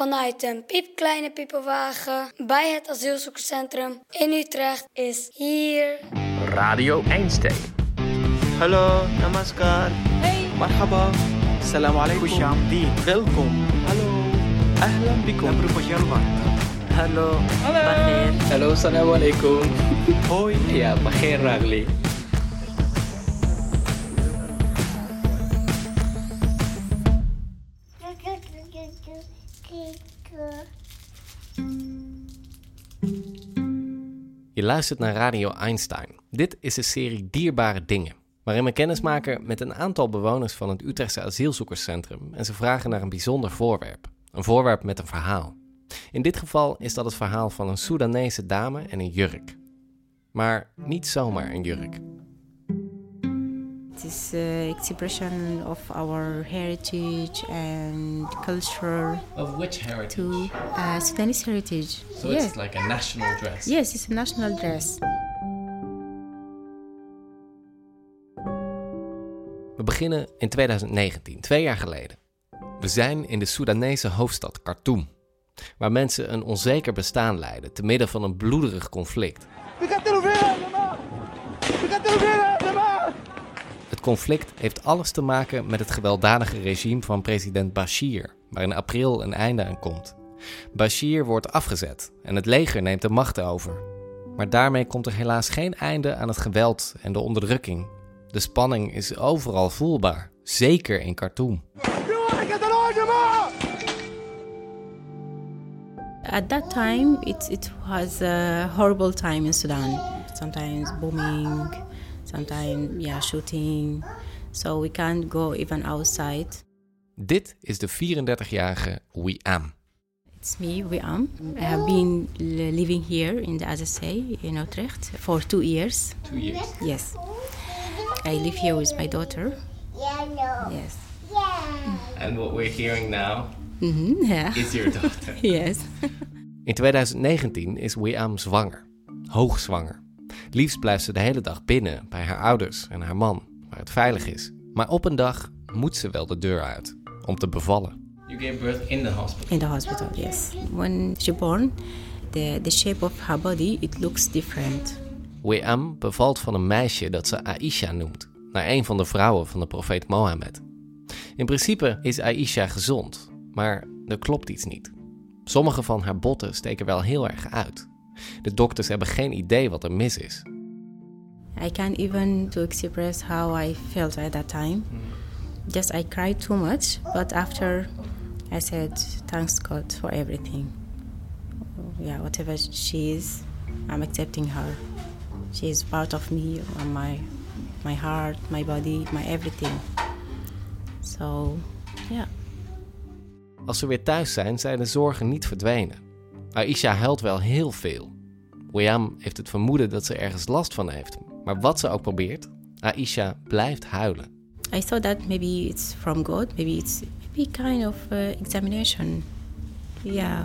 vanuit een piepkleine piepenwagen bij het asielzoekerscentrum in Utrecht is hier Radio Einstein. Hallo, namaskar. Hey. Marhaba. Salam alaikum. Welkom. Hallo. Ahlan bikum. Hallo. Hallo. Hallo, salam alaikum. Hoi. Ja, begin Ragli. Je luistert naar Radio Einstein. Dit is de serie Dierbare Dingen, waarin we kennis maken met een aantal bewoners van het Utrechtse asielzoekerscentrum en ze vragen naar een bijzonder voorwerp. Een voorwerp met een verhaal. In dit geval is dat het verhaal van een Soedanese dame en een jurk. Maar niet zomaar een jurk. It is uh, expression of our heritage and culture Of which heritage? to uh, Sudanese heritage. So yes. it's like a national dress. yes, it's a national dress. We beginnen in 2019, twee jaar geleden. We zijn in de Soedanese hoofdstad Khartoum, waar mensen een onzeker bestaan leiden te midden van een bloederig conflict. Het conflict heeft alles te maken met het gewelddadige regime van president Bashir, waar in april een einde aan komt. Bashir wordt afgezet en het leger neemt de macht over. Maar daarmee komt er helaas geen einde aan het geweld en de onderdrukking. De spanning is overal voelbaar, zeker in Khartoum. At that time, it, it was a horrible time in Sudan. Sometimes bombing, sometimes yeah, shooting. So we can't go even outside. Dit is de 34-jarige Wiam. It's me, Wiam. I have been li- living here in the SSA in Utrecht for two years. Two years. Yes. I live here with my daughter. Yes. And what we're hearing now hmm yeah. is your daughter. yes. In 2019 is Wiam zwanger. Hoogzwanger. Liefst blijft ze de hele dag binnen bij haar ouders en haar man, waar het veilig is. Maar op een dag moet ze wel de deur uit om te bevallen. You gave birth in the hospital. In the hospital, yes. When she born, the, the shape of her body, it looks different. Wiam bevalt van een meisje dat ze Aisha noemt, naar een van de vrouwen van de profeet Mohammed. In principe is Aisha gezond, maar er klopt iets niet. Sommige van haar botten steken wel heel erg uit. De dokters hebben geen idee wat er mis is. I can't even to express how I felt at that time. Just I cried too much, but after I said thanks God for everything. Yeah, whatever she is, I'm accepting her. She is part of me, my my heart, my body, my everything. So, yeah. Als ze weer thuis zijn, zijn de zorgen niet verdwenen. Aisha huilt wel heel veel. Wiam heeft het vermoeden dat ze ergens last van heeft. Maar wat ze ook probeert, Aisha blijft huilen. I thought that maybe it's from God, maybe it's maybe kind of uh, examination. Yeah.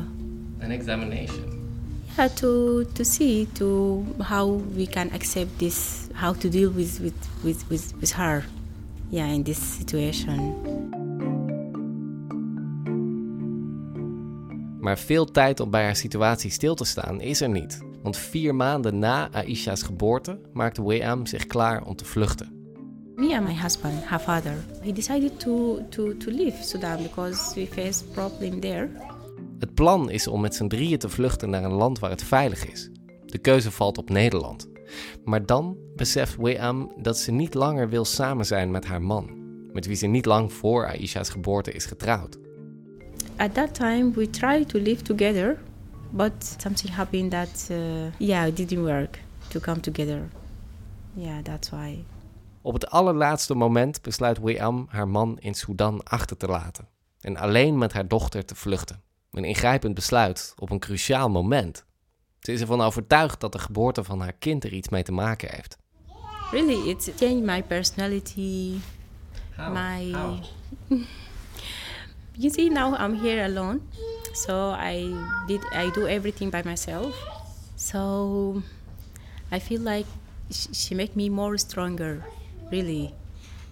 An examination. Yeah, to to see to how we can accept this, how to deal with with with with, with her, yeah, in this situation. Maar veel tijd om bij haar situatie stil te staan is er niet. Want vier maanden na Aisha's geboorte maakte Wiam zich klaar om te vluchten. Me and my husband, her father, he decided to to to leave Sudan because we faced problem there. Het plan is om met z'n drieën te vluchten naar een land waar het veilig is. De keuze valt op Nederland. Maar dan beseft Wiam dat ze niet langer wil samen zijn met haar man, met wie ze niet lang voor Aisha's geboorte is getrouwd. At that time, we tried to live together, but something happened that uh, yeah, it didn't work to come together. Yeah, that's why. Op het allerlaatste moment besluit Wiam haar man in Sudan achter te laten en alleen met haar dochter te vluchten. Een ingrijpend besluit op een cruciaal moment. Ze is ervan overtuigd dat de geboorte van haar kind er iets mee te maken heeft. Really, it's changed my personality. my you see now I'm here alone, so I did I do everything by myself. So I feel like sh- she make me more stronger, really,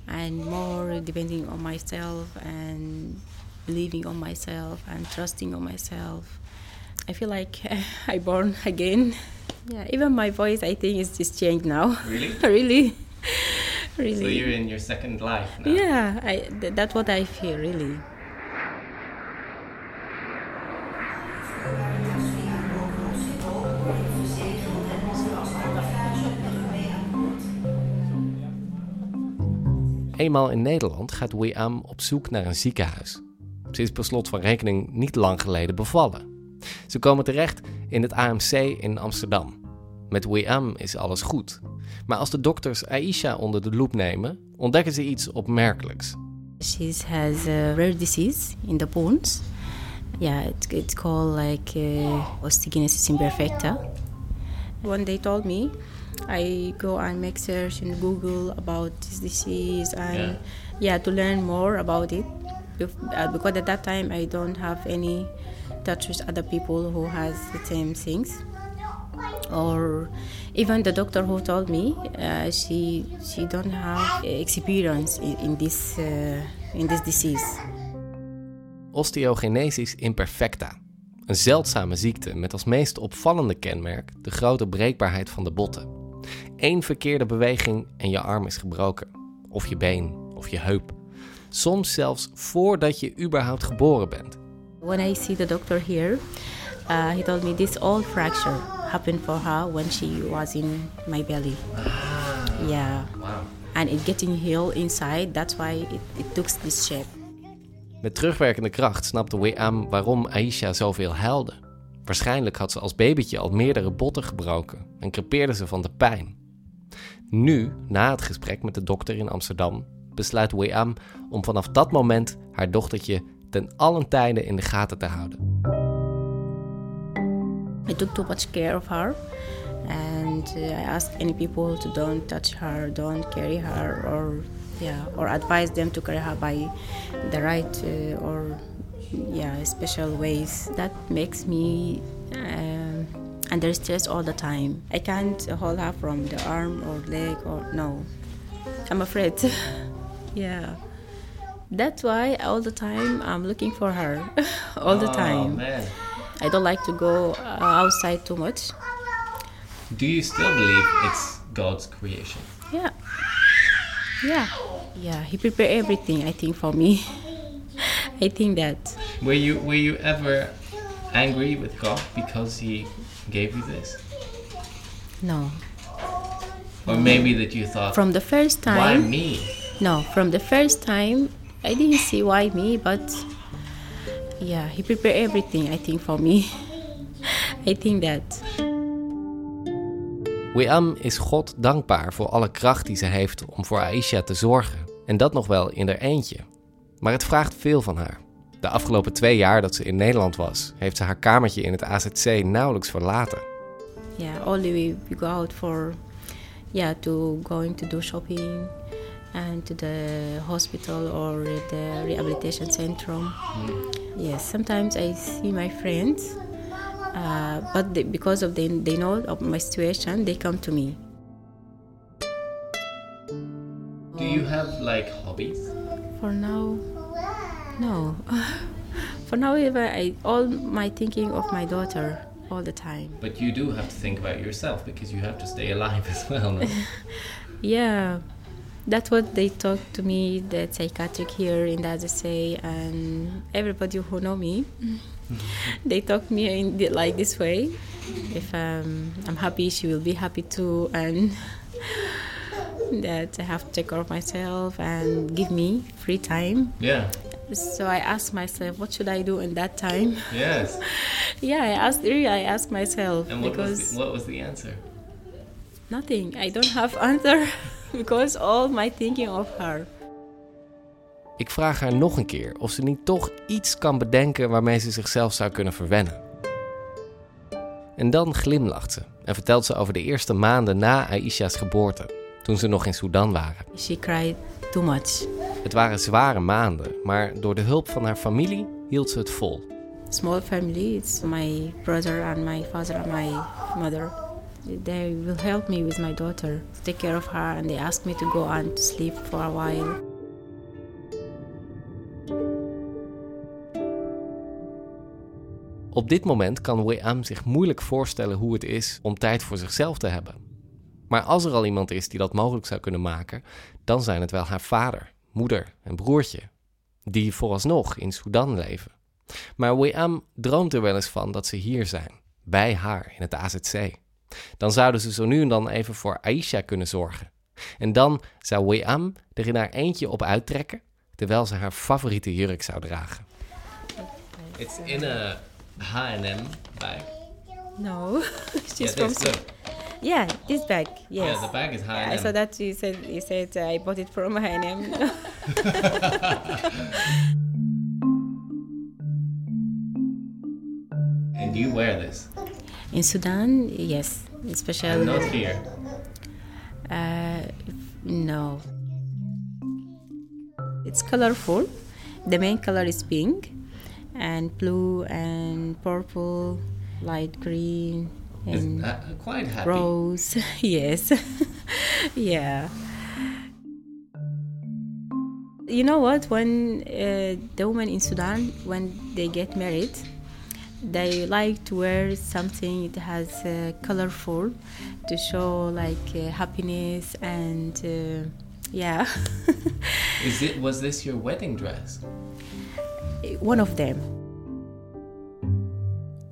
and more depending on myself and believing on myself and trusting on myself. I feel like I born again. Yeah, even my voice I think is just changed now. Really? really, really. So you're in your second life now. Yeah, I, th- that's what I feel really. Eenmaal in Nederland gaat Wiam op zoek naar een ziekenhuis. Ze is per slot van rekening niet lang geleden bevallen. Ze komen terecht in het AMC in Amsterdam. Met Wiam is alles goed. Maar als de dokters Aisha onder de loep nemen, ontdekken ze iets opmerkelijks. She has a rare disease in the bones. Yeah, it's, it's called like uh, osteogenesis imperfecta. When they told me, I go and make search in Google about this disease and Yeah. yeah, to learn more about it. Uh, because at that time I don't have any touch with other people who has the same things. Or even the doctor who told me uh, she she don't have experience in, in this uh, in this disease. Osteogenesis imperfecta. Een zeldzame ziekte met als meest opvallende kenmerk de grote breekbaarheid van de botten. Eén verkeerde beweging en je arm is gebroken. Of je been, of je heup. Soms zelfs voordat je überhaupt geboren bent. When I see the doctor here, uh, he told me this all fracture happened for her when she was in my belly. Yeah, and it getting healed inside. That's why it, it took this shape. Met terugwerkende kracht snapte Wiam waarom Aisha zoveel huilde. Waarschijnlijk had ze als babytje al meerdere botten gebroken en crepeerde ze van de pijn. Nu, na het gesprek met de dokter in Amsterdam, besluit Wiam om vanaf dat moment haar dochtertje ten allen tijde in de gaten te houden. I took too much care of her, and uh, I asked any people to don't touch her, don't carry her, or yeah, or advise them to carry her by the right uh, or yeah special ways. That makes me um, under stress all the time. I can't hold her from the arm or leg or no. I'm afraid. yeah. That's why all the time I'm looking for her, all the time. I don't like to go uh, outside too much. Do you still believe it's God's creation? Yeah. Yeah. Yeah, he prepared everything, I think, for me. I think that. Were you were you ever angry with God because he gave you this? No. Or maybe that you thought From the first why time. me? No, from the first time, I didn't see why me, but yeah, he prepared everything, I think, for me. I think that. Wiam is God dankbaar voor alle kracht die ze heeft om voor Aisha te zorgen. En dat nog wel in haar eentje. Maar het vraagt veel van haar. De afgelopen twee jaar dat ze in Nederland was, heeft ze haar kamertje in het AZC nauwelijks verlaten. Yeah, only we, we go out for, yeah, to going to do shopping and to the hospital or the rehabilitation center. Yes, sometimes I see my friends, uh, but they, because of they, they know of my situation, they come to me. Do you have like hobbies? For now, no. for now, even I all my thinking of my daughter all the time. But you do have to think about yourself because you have to stay alive as well. No? Yeah, that's what they talk to me, the psychiatric here in the AZC, and everybody who know me, they talk me in the, like this way. If um, I'm happy, she will be happy too, and that I have to take care of myself and give me free time. yeah. So I ask myself, what should I do in that time? Yes. Yeah, I asked. Really, I asked myself And what because was the, what was the answer? nothing. I don't have answer because all my thinking of her. Ik vraag haar nog een keer of ze niet toch iets kan bedenken waarmee ze zichzelf zou kunnen verwennen. En dan glimlacht ze en vertelt ze over de eerste maanden na Aisha's geboorte, toen ze nog in Sudan waren. She cried too much. Het waren zware maanden, maar door de hulp van haar familie hield ze het vol. Small family. It's my brother and my father and my mother. They will help me with my daughter, take care of her, and they ask me to go and sleep for a while. Op dit moment kan Wei-am zich moeilijk voorstellen hoe het is om tijd voor zichzelf te hebben. Maar als er al iemand is die dat mogelijk zou kunnen maken, dan zijn het wel haar vader, moeder en broertje, die vooralsnog in Sudan leven. Maar Wei-am droomt er wel eens van dat ze hier zijn, bij haar in het AZC. Dan zouden ze zo nu en dan even voor Aisha kunnen zorgen. En dan zou Wei-am er in haar eentje op uittrekken, terwijl ze haar favoriete jurk zou dragen. It's in a H&M bag. No, she's from. Yeah, this bag. Yes. Yeah, the bag is high. I saw that you said you said uh, I bought it from H&M. And you wear this? In Sudan, yes, especially. Not here. Uh, no. It's colorful. The main color is pink, and blue and purple, light green, and quite happy. rose. yes, yeah. You know what? When uh, the women in Sudan, when they get married, they like to wear something that has uh, colorful to show like uh, happiness and uh, yeah Is it, was this your wedding dress? one of them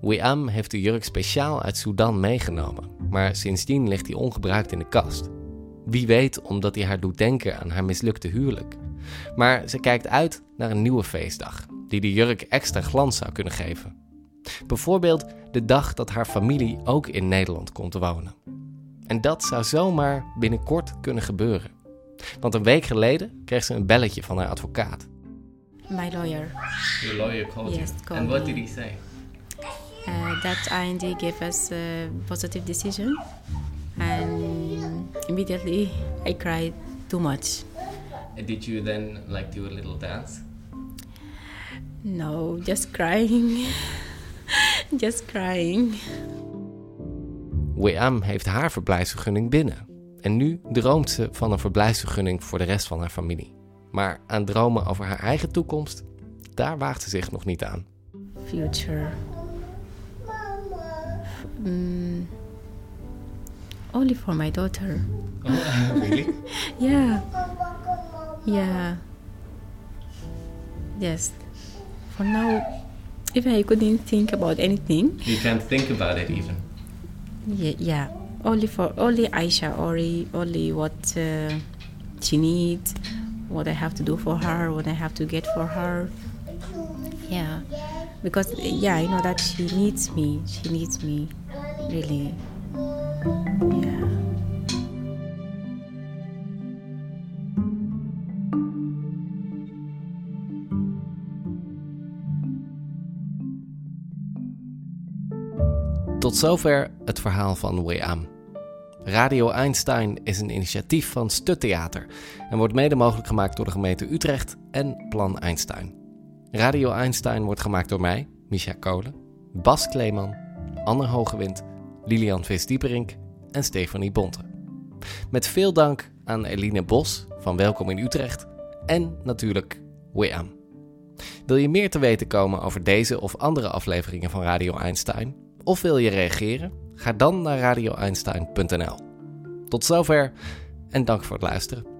Wiam heeft de jurk speciaal uit Sudan meegenomen, maar sindsdien ligt hij ongebruikt in de kast. Wie weet omdat hij haar doet denken aan haar mislukte huwelijk. Maar ze kijkt uit naar een nieuwe feestdag, die de jurk extra glans zou kunnen geven. Bijvoorbeeld de dag dat haar familie ook in Nederland komt wonen. En dat zou zomaar binnenkort kunnen gebeuren. Want een week geleden kreeg ze een belletje van haar advocaat. my lawyer Your lawyer called Yes, you. And what me. did he say? Uh, that IND gave us a positive decision and immediately I cried too much And did you then like do a little dance? no just crying just crying Wiam heeft haar verblijfsvergunning binnen. En nu droomt ze van een verblijfsvergunning voor de rest van haar familie. Maar aan dromen over haar eigen toekomst, daar waagt ze zich nog niet aan. future. Mm, only for my daughter. really? Yeah. Yeah. Yes. For now, if I couldn't think about anything, You can't think about it even. yeah, yeah. Only for only Aisha, only only what uh, she needs, what I have to do for her, what I have to get for her. Yeah, because yeah, I know that she needs me. She needs me, really. Yeah. Tot zover het verhaal van Wiam. Radio Einstein is een initiatief van Stuttheater en wordt mede mogelijk gemaakt door de gemeente Utrecht en Plan Einstein. Radio Einstein wordt gemaakt door mij, Micha Kolen, Bas Kleeman, Anne Hogewind, Lilian Vis-Dieperink en Stefanie Bonte. Met veel dank aan Eline Bos van Welkom in Utrecht en natuurlijk Wiam. Wil je meer te weten komen over deze of andere afleveringen van Radio Einstein? Of wil je reageren? Ga dan naar radioeinstein.nl. Tot zover en dank voor het luisteren.